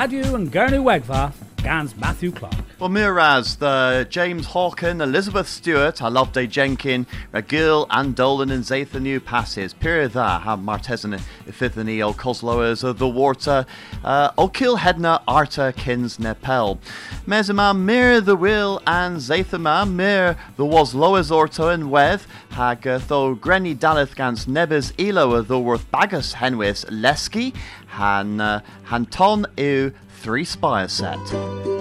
And Gurnu Wegva, Gans Matthew Clark. Well, Miraz, the James Hawken, Elizabeth Stewart, I love Day Jenkin, Regil, and Dolan and Zathan new passes. Period that have Ifithani O Cosloas of the Water, uh, O'Kill Hedna Arta Kins Nepel. Mezima Mir the Will and Zathama Mir the was Loas Orto and Weth, Hag tho Grenny Daleth Gans Nebes Elo the Worth Bagus Henwis Leski, Han uh, Hanton Eu Three Spire Set.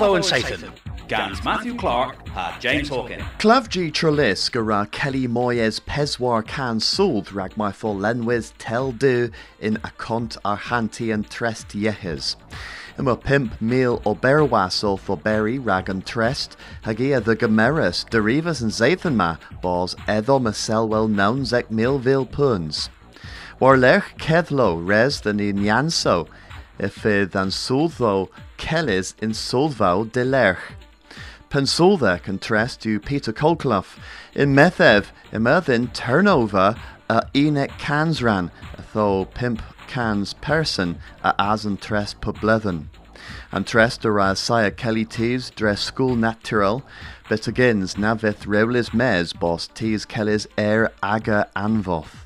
Watho and Satan. Gans Matthew Clark ha James Hawkin. Clavji Trellis gara Kelly Moyes Peswar can sold rag my full lenwis tel du in a cont arhanti and trest yehes. Yma pimp mil o berwaso for berry rag and trest, hagia the gameris, derivas and zathan ma, bos eddo ma selwell nouns ek milville puns. War lech kedlo res than in yanso, if than sultho kellis in sulvau de lech. Pensulva contrast to Peter Colclough. In Methev, immerthin turnover a Enoch Cansran, tho pimp cans person a asen tres publithen. And tres dera saya Kelly tees dress school natural, but agains navith reulis mes bos tees Kelly's air aga anvoth.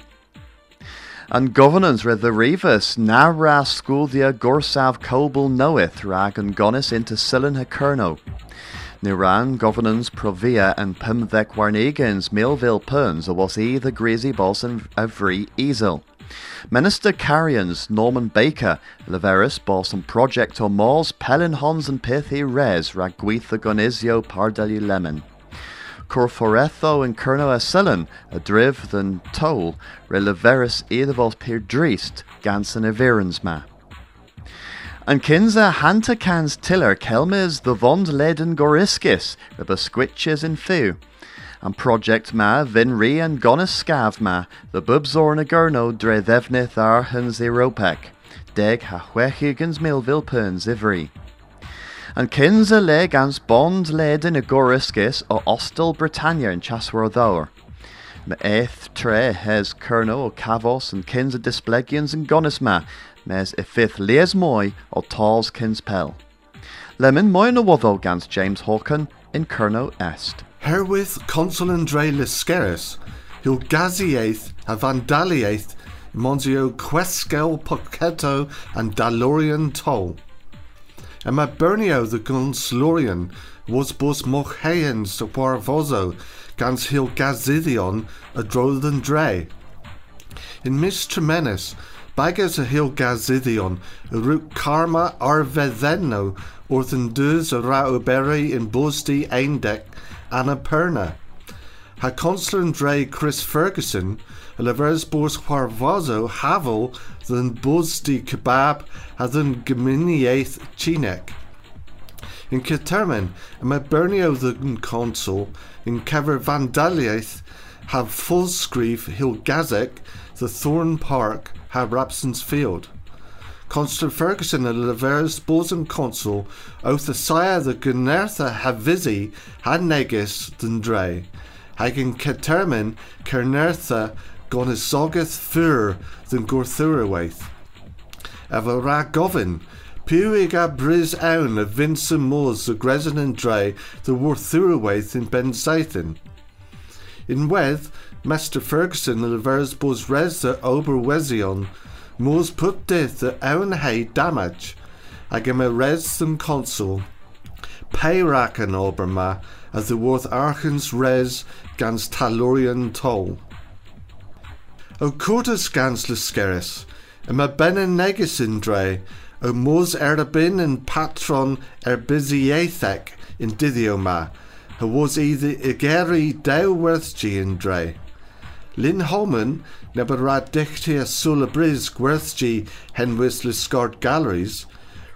And governance with the rivas na ra school dia gorsav kobel knoweth rag and gonis into Silen Hakerno. Niran governance provia and pimvek warnegans Millville perns was e the greasy boss and every easel. Minister Carrions Norman Baker, Leveris and project o Mors Pelin Hons and Pithy Res Ragwitha Gonizio Pardeli Lemon. Corforetho and Kerno Asillan, a driv than toll, re Leveris Edavos Pier Driest, Gansen Everensma. An kinsa hanta cans tiller kelmes the vond leden goriskis, the besquitches in few. And project ma vin ri and gonis scav ma, the bubzor na gurno dre thevnith ar huns Europec, deg ha huechigans milville perns ivri. And kinsa le gans bond leden a goriskis o ostel Britannia in chaswar Me eith tre hes kerno o cavos and kinsa displegians and gonis ma, mes i fifth lees moy o tals kins pel. Lemon moy na waddo gans James Hawken in Kerno Est. Herewith consul Andre Liscaris, hil gaziaeth a vandaliaeth Monzio Queskel Pochetto and Dalorian Toll. And my Bernio the Gunslorian was bos mocheyens warvozo gans hil gazidion a drodden dre. In Miss Tremenis, Bagas a hil gazidion, root karma arvedeno, orthen dus a rauberi in bosti eindek, Annapurna. Ha consular Dre Chris Ferguson, a levers bors warvazo havel than bosti kebab, ha than geminiaeth chinek. In Caterman, a me Bernio the consul, in Kever Vandaliaeth, have full screef hil gazek, the Thorn Park, have Rapson's Field. Consul Ferguson and Leveris bosun consul oath the sire the Gunertha Havizi had negis than dre. Hagen Ketermin Kernertha gonisogeth fur than Gorthurawaith. Eva ra govin, Puig a bris awn of Vincent Moores the Gresin and Dre the Worthurawaith in Ben Sathan. In Weth, Master Ferguson the Leveris bos res the Oberwezion Moors put death the own hay damage. Ag im a res them consul. Peirak an Oberma as the worth Archens res gans Talorian toll. O Cortus gans Lusceris, im a benen negisin dre, o Moors erbin and patron erbiziathek in Dithioma, who was either igeri dewworthgi in dre. Lynn Holman never rad dichtia sula bris gwerthgi henwis liscard galleries,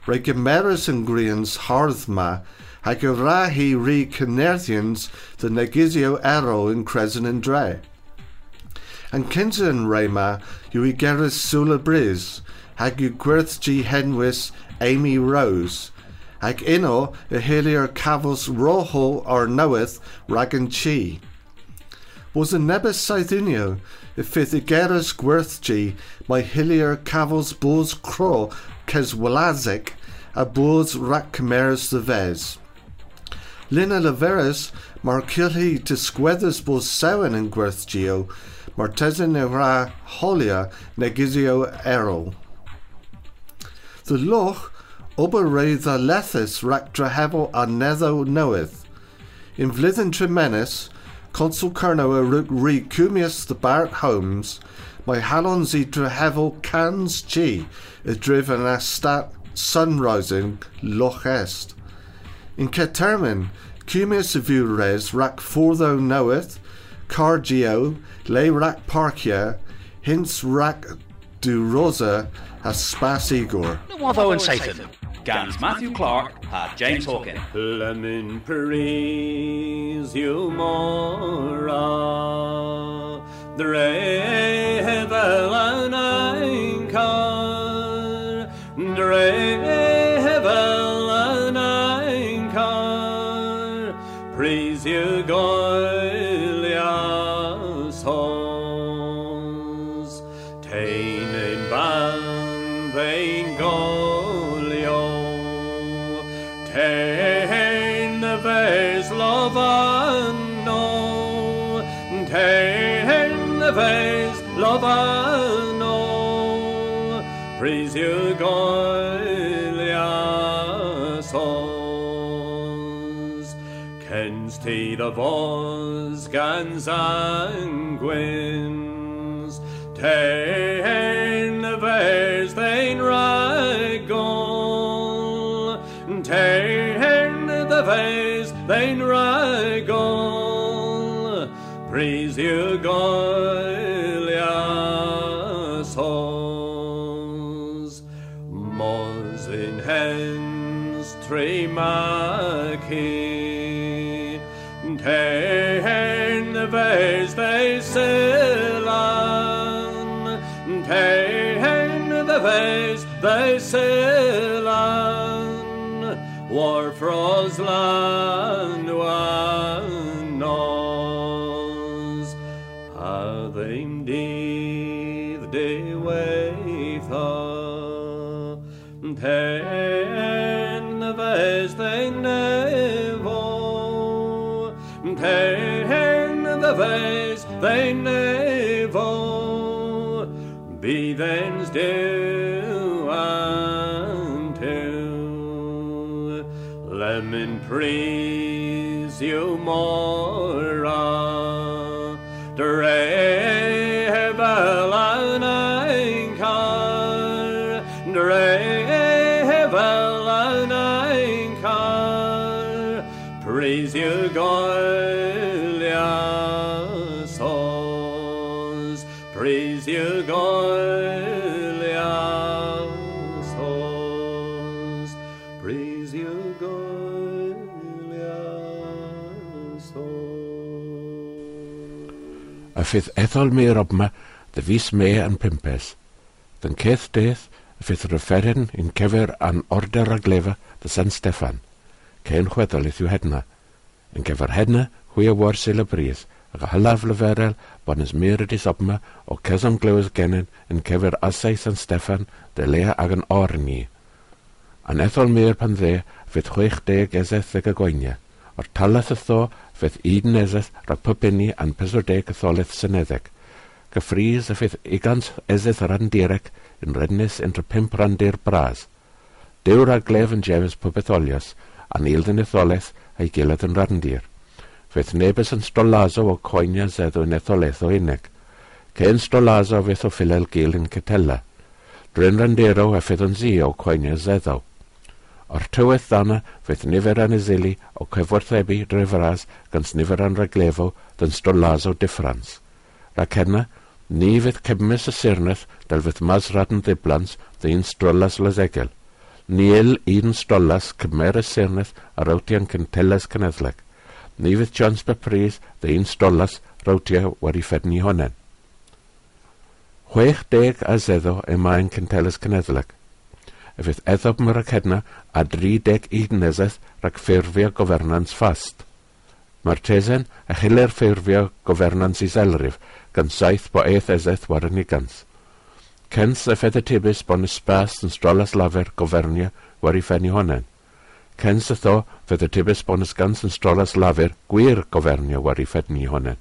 re gemeris and greens harthma, hag a rahi re canerthians the negizio arrow in Crescent and Dre. And Kinson Rema, you igeris sula bris, hag you gwerthgi henwis Amy Rose, hag ino a helier cavos rojo or knoweth ragan chi was a nebus Scythunio, if fydd igeras gwerthgi mae hilier cafos bos cro ces walazic a bos rac cymeras the ves. Lina leveras mar cilhi disgweddus bos sewen yn gwerthgio, mar tesin e ra holia negizio ero. The loch ober reid a lethus rac drahefo a. In vlithen tremenis, Consul Kerno a ri cumius the Barrett Holmes, my halons i drehevel cans chi, a driven a stat sunrising loch est. In Ketermin, Cumia Savu Res Rack Fortho Knoweth, Cargio, Le Rack Parkia, Hints Rack Du Rosa, has Spas Igor. Watho and Satan. Gans Matthew Clark had James Hawkin. Lemon praise you more. Dre hevel an einkar. Dre you, Goliath's halls. Kens te the vos gans anguins. Tain the vase thein ragol. Tain the vase thein ragol. Praise you, The vase they silan. War froslan nos. A them did they wave Tain the vase they nevo. Tain the vase they nevo. Be thens do unto. Lemon praise you more. fydd ethol me yr obma dy fus me yn pimpes. Dyn ceth deith y fydd referyn yn cefer an order a glefa dy San Steffan. Cain chweddol yth yw hedna. Yn cefer hedna, hwy a war syl y brydd, ac a hylaf lyferel bod nes mir ydys obma o cesam glywys genyn yn cefer asau San Steffan dy lea ag yn or ni. An ethol mir pan dde fydd chwech deg ezeth ag y o'r talas ytho fydd un eses rhag pybenni an pesodeg soleth syneddeg. Gyffrys y fydd egans eses ran andirec yn rednus entre pimp randir bras. Dewr ar glef yn jefys popeth olios, a nild yn etholeth a'i gilydd yn randir. Fydd nebys yn stolazo o coenia zeddo yn etholeth o unig. Cyn stolazo fydd o ffilel gil yn cytela. Dryn randero a fydd yn zi o coenia zeddo. O'r tywydd ddana, fydd nifer anizili o cyfwerthebu drefras gans nifer anreglefo dyn stolas o differans. Ac hynna, ni fydd cymys y sirneth dal fydd masrad yn ddiblans ddyn stolas lesegel. Niel un stolas cymer y sirneth a rawtian cynteles cynedleg. Ni fydd Jones Bepris ddyn stolas rawtia wedi ffedni honen. Chwech deg a zeddo y mae'n cynteles cynedleg efydd eddom ac acedna a 30 unneseth rhag ffurfio gofernans fast. Mae'r tesen a chyler ffurfio gofernans iselrif gan saith bo eith ezeth war yn igans. Cens y ffedd y tibus bon ysbas yn strolas lafer gofernia war i ffenni honen. Cens y tho fydd y tibus bon ysgans yn strolas lafer gwir gofernia war i ffenni honen.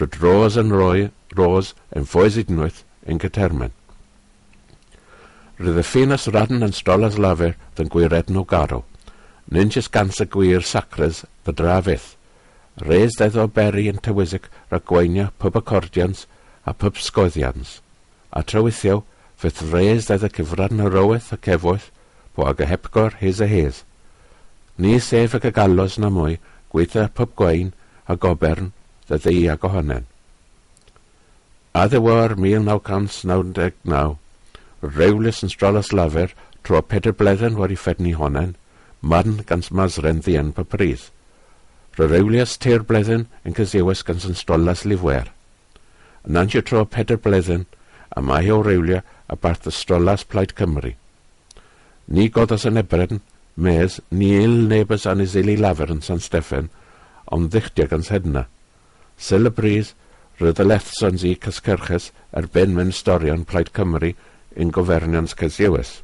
Rwyd ros yn roi, ros yn ffoes i yn gytermen. Rydd y ffenas radn yn stolas lafer dyn gwiredn o garw. Ninjas gans y gwir sacres fydra drafydd. Res dedd o beri yn tywysig rhag gweinia pub acordians a pub sgoeddians. A trywithio, fydd res dedd y cyfran y rowyth a cefwyth po ag y hepgor hys a hys. Ni sef ag y galos na mwy, gweithio pub gwein a gobern dy ddei ag ohonen. A ddewar 1999, rewlus yn stralas lafer tro peder bledden wedi ffedni honen, marn gans masren ddian pa pryd. Ro rewlias teir bledden yn cysiewes gans yn stralas lifwer. Yn ansio tro peder bledden, a mae o rewlia a barth y stralas plaid Cymru. Ni godas yn ebren, mes, ni il nebys anisili lafer yn San Steffen, ond ddichdio gans hedna. Syl y bryd, roedd y lethsons i cysgyrchus ar ben mewn storion plaid Cymru in governance casioes.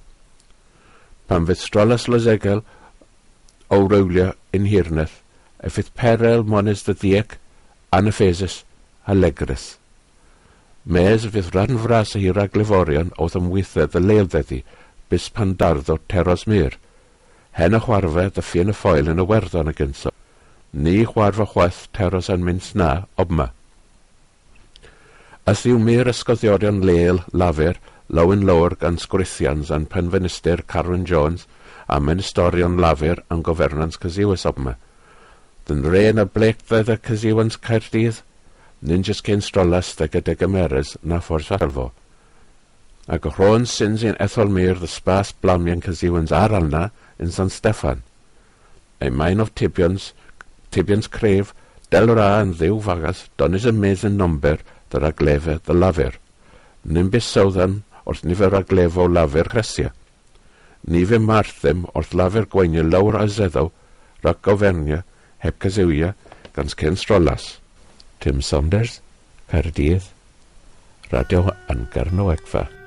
Pan fydd strolas lysegel o rowlio yn hirneth, y fydd perel mones dy ddiec, anafesus, legris. Mes fydd rhan fras y hir agleforion oedd ymwythedd y leildeddi bus pan darddo teros mur. Hen y chwarfa dy ffyn y ffoil yn y werddon y gynso. Ni chwarfa chwaith teros yn mynd sna obma. Ys yw mir ysgoddiorion leil lafur Lawen Lawr gan Sgwrithians a'n penfenistyr Carwyn Jones a menistorion lafur yn gofernans cysiwys obma. Dyn rein a bleicfedd y cysiwans Caerdydd, nyn jys cyn strolas da gyda gymeres na ffwrs alfo. Ac o rhôn sy'n sy'n ethol mir dy spas blamian cysiwans ar alna yn San Steffan. Ei maen of tibions, tibions cref, del ra yn ddiw fagas, donis y medd yn nomber dy'r aglefau dy lafur. Nyn bys sawddan, wrth nifer aglefo lafer chresiau. Ni fe marthym wrth lafer gweinio lawr a zeddo rhag gofernia heb casewia gan Ken Strolas. Tim Saunders, Caerdydd, Radio Angarno Egfa.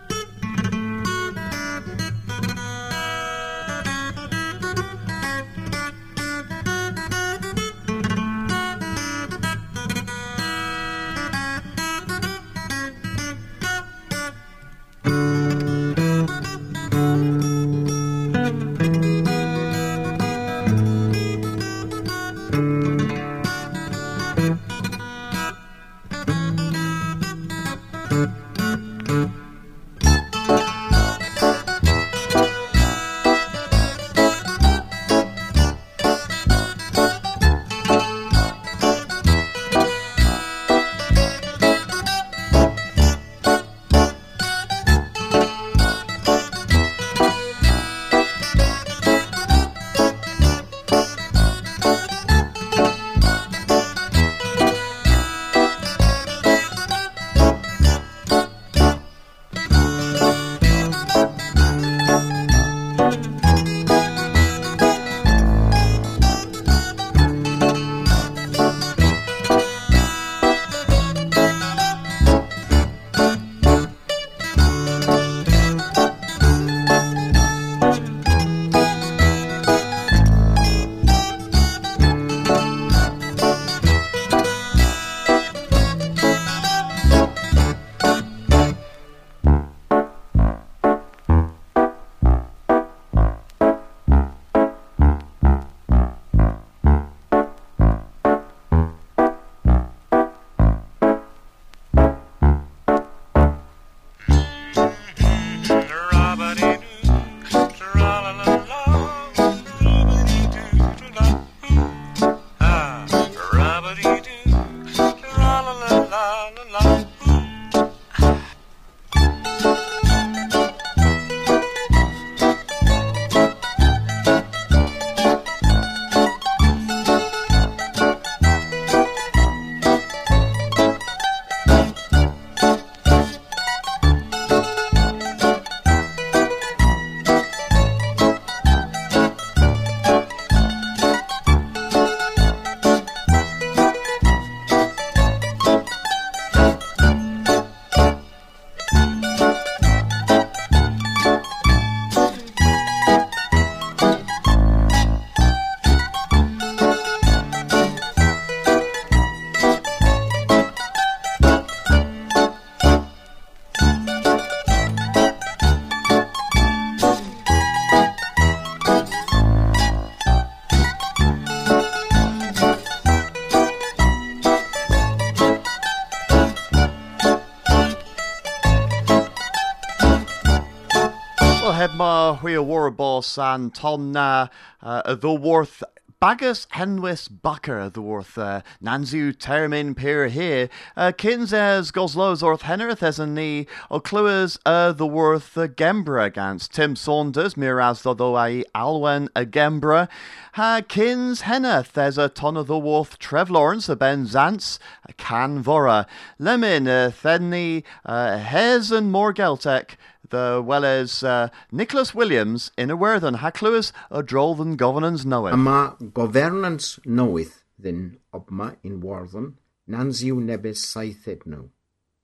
Crea Warboss and Tom Na uh, the Worth Bagus henwis backer the worth uh, nanzu termin peer here uh, kins as goslows orth hennerth as a knee o cluas uh, the worth gembra against. Tim Saunders miraz though I alwen a gembra ha kins henneth as a ton of the worth Trev Lawrence a Ben Zance a can vora lemon uh, thenny uh, hes and more geltek the well as uh, Nicholas Williams in a werthen haclewis a droll than governance knoweth. Ama governance knoweth then obma in warthen nansiw nebes saithed no.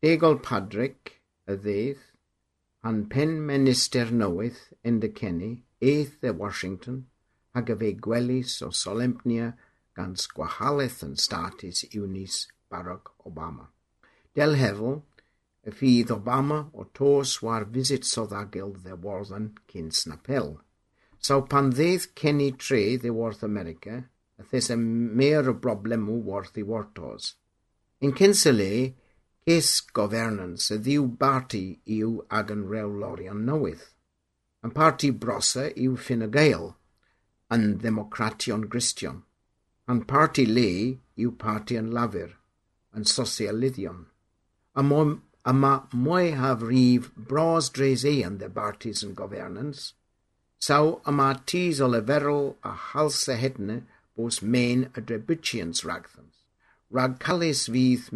Degol Padrick a ddeith an pen minister knoweth in the Kenny eith the Washington hag a fe gwelis o solemnia gan sgwahaleth yn status Eunice Barack Obama. Del hefel, Y fydd Obama o tos war visit soddagol ddewarddon cyn snapel. So pan ddedd Kenny tre ddewarth America, a thys y mer o broblemw warth i wartos. Yn cynsile, ces governance y ddiw barti yw ag yn rew lorion newydd. Yn parti brosa yw Fine Gael, yn Ddemocration Gristion. Yn parti le yw parti yn lafur, yn sosialiddion. A yma mwy haf rif bros dres ean de partisan governance, sau yma tis o leferol a halse hedne bos main a drebutians ragthans. Rag calis fydd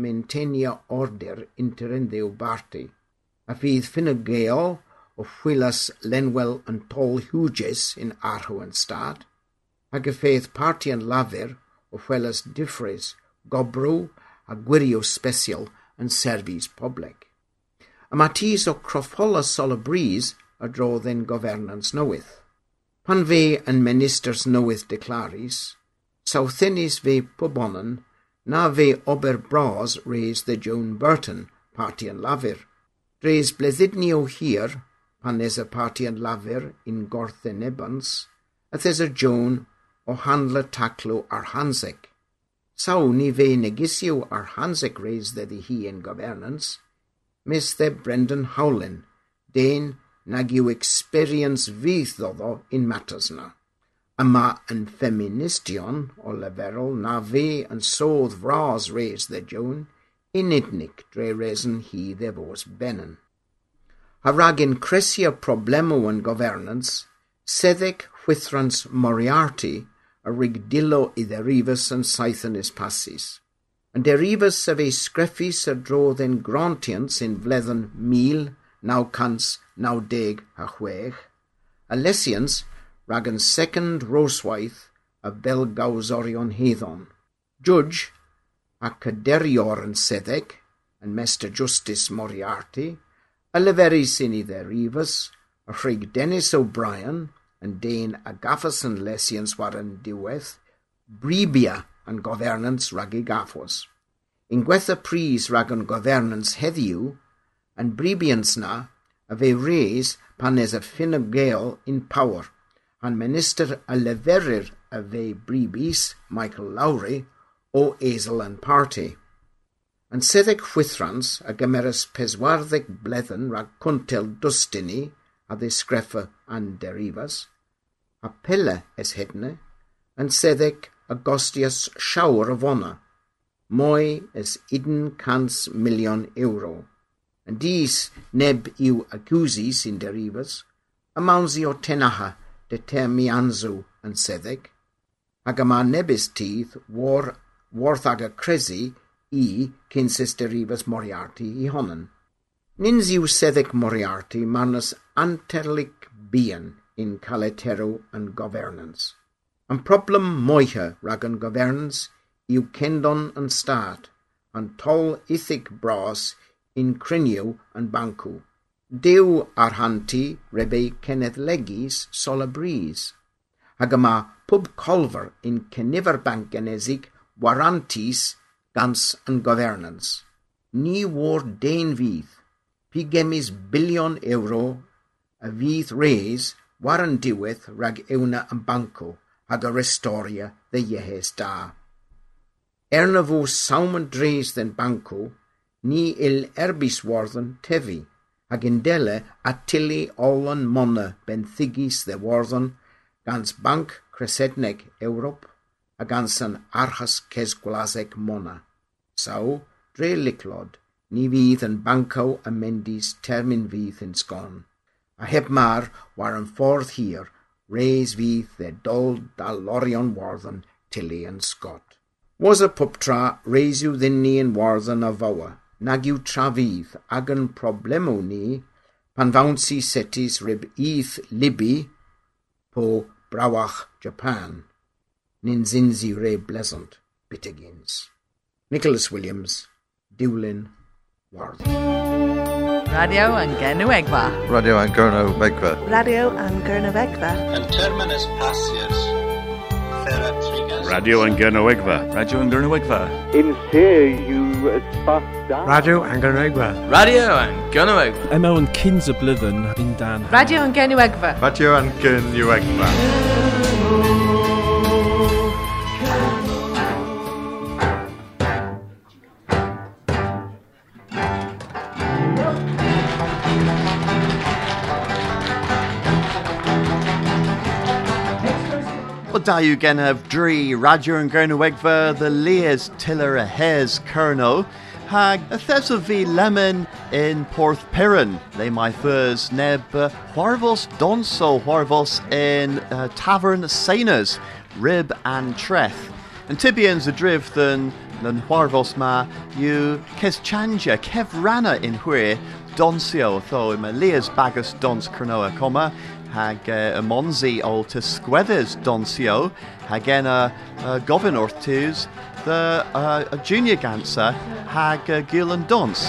order interendeu barti, a fydd ffynageo o chwilas lenwel yn tol hwges in arhw yn stad, ag y ffeidd parti yn lafur o chwilas diffrys, gobrw a gwirio special yn serfis. A mae tis o croffola sol y bris a drodd yn governans newydd. Pan yn ministers newydd declaris, sawthynis fe pobonan na fe ober bras reis the Joan Burton, parti yn lafur. Reis bleddydni o hir, pan nes y parti yn lafur in gorthen ebans, a thes y Joan o handla taclo ar Hansek. Saw ni fe negisio ar Hansek reis ddeddi hi in governance, Mr. Brendan Howlin, Dane nag yw experience fydd ddoddo in matters na. Yma yn feministion o leferol na fe yn sodd fras res dde Joan, unidnig dre resen hi dde fos benen. A rag in cresia problemo yn governance, seddeg chwythrans Moriarty a rig dilo i dderifus yn saithanis passis. Yn derifus sef ei sgreffus y drodd yn grantiant sy'n fledden 1996 a lesians rag yn second roswaith a belgawsorion heddon. Judge a caderior yn seddeg yn Mester Justice Moriarty, a leferi sy'n i a rhig Dennis O'Brien yn dein a gaffas yn lesians war yn yn governance rhag ei gaffos. Un gwetha pris rhag yn governance heddiw, yn bribians na, a fe reis pan nes yr ffyn gael in power, a'n minister a leferir a fe bribis, Michael Lowry, o Eisel yn party. Yn seddeg chwythrans a gymeres peswarddeg bledden rhag cwntel dwstini a ddisgreffa an derifas, a pelle es hedne, yn seddeg a gostias siawr o fona. mwy as 100 miliwn euro. Yn dis neb yw acusi sy'n derifas, ymawnsi o tenaha de termianzu yn seddeg, ac yma nebys tydd war, warth ag y cresi i cynses derifas Moriarty i honan. Nins yw seddeg Moriarty marnas anterlig bian in caletero yn governance. Yn problem moiche rhag yn governs yw cendon yn stad, yn tol ithig bros yn criniw yn bancw. Dew ar hanti kenneth cenedlegis sol y bris. Ac yma pob colfer yn cenifer bankenezig warantis gans yn governance. Ni war dein fydd, pigemis bilion euro a fydd reis war yn diwedd rhag ewna yn banco hag ar historia ddy iehes da. Er na fo saumon dres den banco, ni il erbiswarddon tefi, hag indele atili olon mona benthigis de warddon, gans banc cresedneg Ewrop, a gans an archas cesgwlaseg mona. Saw, dre liclod, ni fydd yn bancaw a mendis termyn fydd yn sgon. A heb mar war yn ffordd hir, fydd de dol dalorion warddon tili yn Scott. Was a pup tra reis yw ddynnu yn warddon a fawa, nag yw tra fydd ag yn ni pan fawn setis rib ith libi po brawach Japan. Nin zinzi re pleasant bitigins. Nicholas Williams, Dewlin, Warth. Radio yn Genywegfa. Radio yn Gyrno Megfa. Radio yn Gernywegfa. Yn terminus pasius, Theratrigas. Radio yn Gernywegfa. Radio yn Gernywegfa. In se yw ysbasta. Radio yn Gernywegfa. Radio yn Gernywegfa. Emo yn cyns y blyddyn yn dan. Radio yn Genywegfa. Radio yn Gernywegfa. Wel da yw genaf dri radio yn Gernywegfa, the Leas Tiller a Hes Kerno, hag y thesw fi lemon in Porth Piran, le mai ffers neb uh, Huarvos Donso Huarvos in uh, Tavern Rib and Treth. And Tibians a driv than than Huarvos ma yw Kes Chanja, Kev Rana in Hwyr, Donsio, tho yma Leas Bagus Dons Cronoa, comma, hag uh, y monzi o tysgweddys donsio hag en y uh, gofyn wrth tŵs the uh, a junior ganser hag uh, gil yn dons.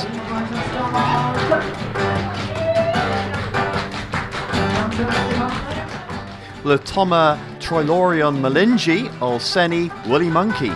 Le Toma Troilorion Malingi o Seni Woolly Monkey.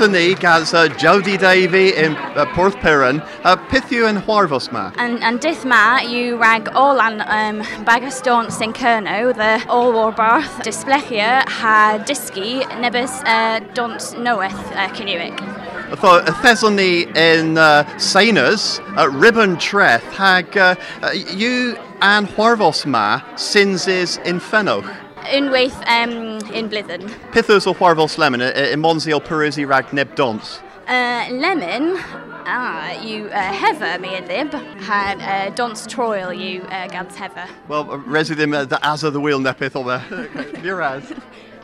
Os ni gaz uh, Jody Davy in uh, Porth Piran, uh, pithu yn Huarvos ma. And, and dith ma yw rag all an um, bagas dons in Cerno, the all war barth, displechia ha diski nebus uh, dons noeth uh, cyniwig. Tho, y thesson ni in uh, Seiners, uh, Ribbon Treth, hag uh, uh, yw an Huarvos ma, sins is in Fenoch. Unwaith um, in Blithen. Pithus o Lemon, in Monsi o Perusi rag neb dons. Uh, lemon, ah, you uh, heather me a lib, had uh, dons troil you uh, gads heather. Well, resi ddim uh, the as of the wheel nepith o fe. Ni'r as.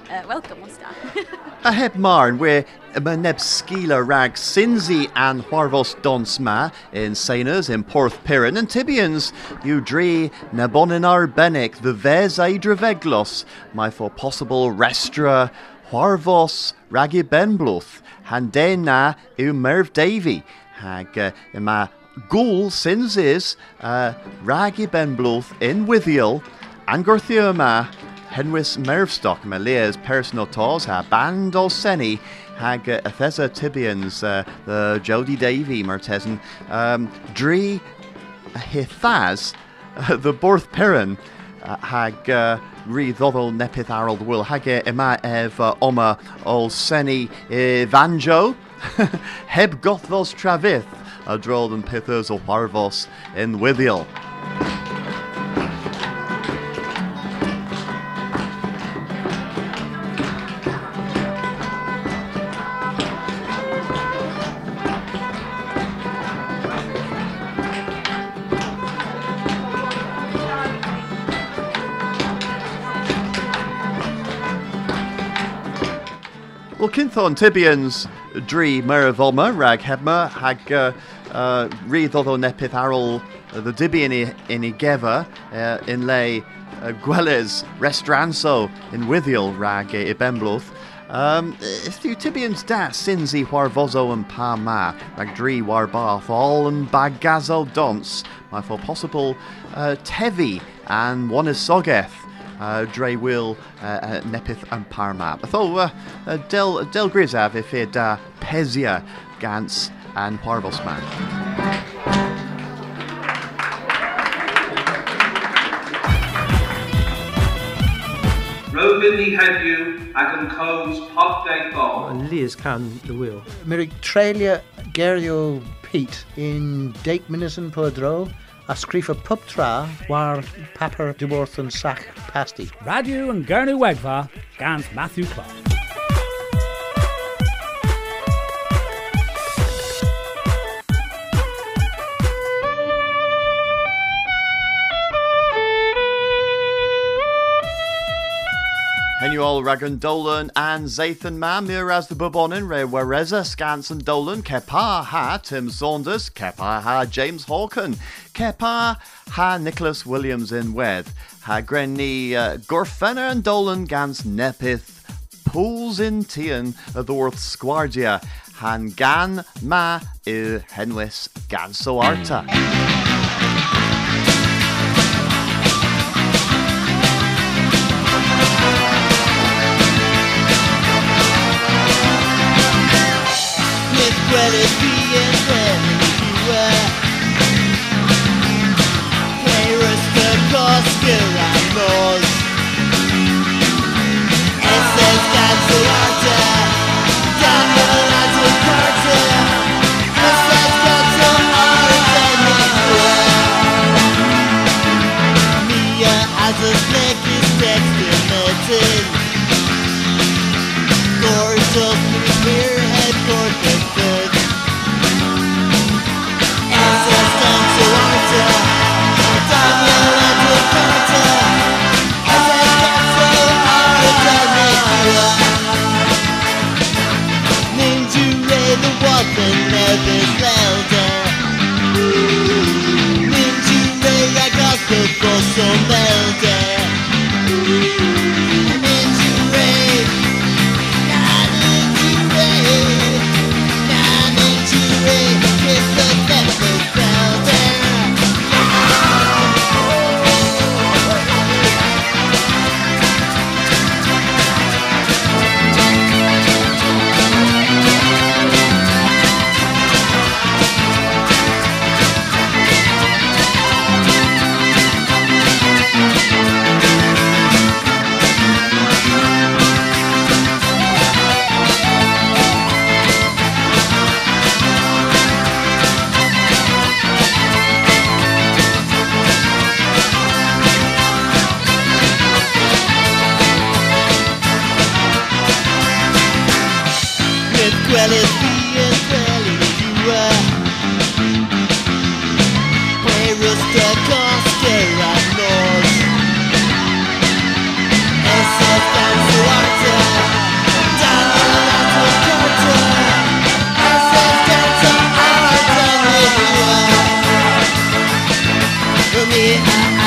Uh, welcome, what's that? A heb marn, where ma neb skila rag sinzi and Huarvos dons ma in Seiners in Porth Piran and Tibians you dre nabonin arbenik the ves aidraveglos my for possible restra Huarvos ragi benbluth hande na u Merv Davy hag uh, ma gul sinzis uh, ragi benbluth in Withiel and Henwis Mervstock me leas personal tos ha band o seni hag uh, Athesa Tibians uh, the Jody Davy Martesan um, uh, the Borth Perrin uh, hag uh, ri ddoddol nepith arold wil hag e yma ef uh, oma ol seni evanjo heb gothos travith a drodd yn pithers o warfos yn wyddiol. Wel, cynthon Tibians dri Merivolma, rag hebma, hag uh, uh, rydd nepith ar ôl uh, the Dibian in i gefa uh, in le uh, gwelys restranso in wyddiol rag i benblwth. Um, is Tibians da sins i warfozo yn pa ma, rag dri war bath, all yn bagazo dons, mae for possible tefi and one is sogeth uh, Dre Will uh, uh, Nepith and Parma. Tho uh, uh, Del Del Grisaf if da Pezia Gans and Parvosman. Rwy'n ni heddiw ac yn cwrs popdau bol. Liz can the wheel. Mirig trelia gerio Pete in Dake Minison Podro. a sgrifa pub tra war papur dywrth yn sach pasti. Radio yn gyrnu Wegfa, gan Matthew Clark. Henuol Ragan Dolan and Zathan Man, Miraz the Bubonin, Re Wareza, Scanson Dolan, Kepa Ha Tim Saunders, Kepa Ha James Hawken, Kepa Ha Nicholas Williams in Wed, Ha Grenny uh, and Dolan Gans Nepith, Pools in Tian, Adorth Squardia, Han Gan Ma Il Henwis Ganso Arta.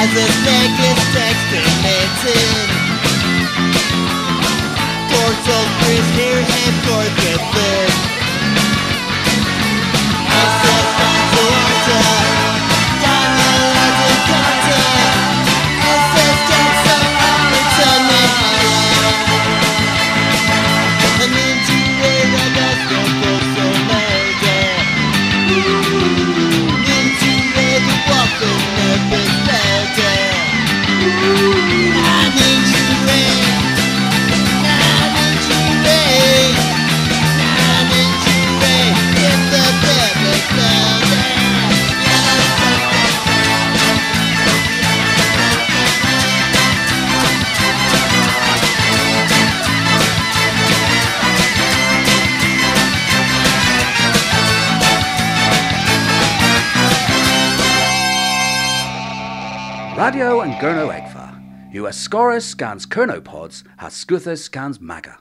as if naked experimenting Dorsal grease here and forth Radio and Gurno Egva. US Scorus scans Kernopods, has Scuthus scans Maga.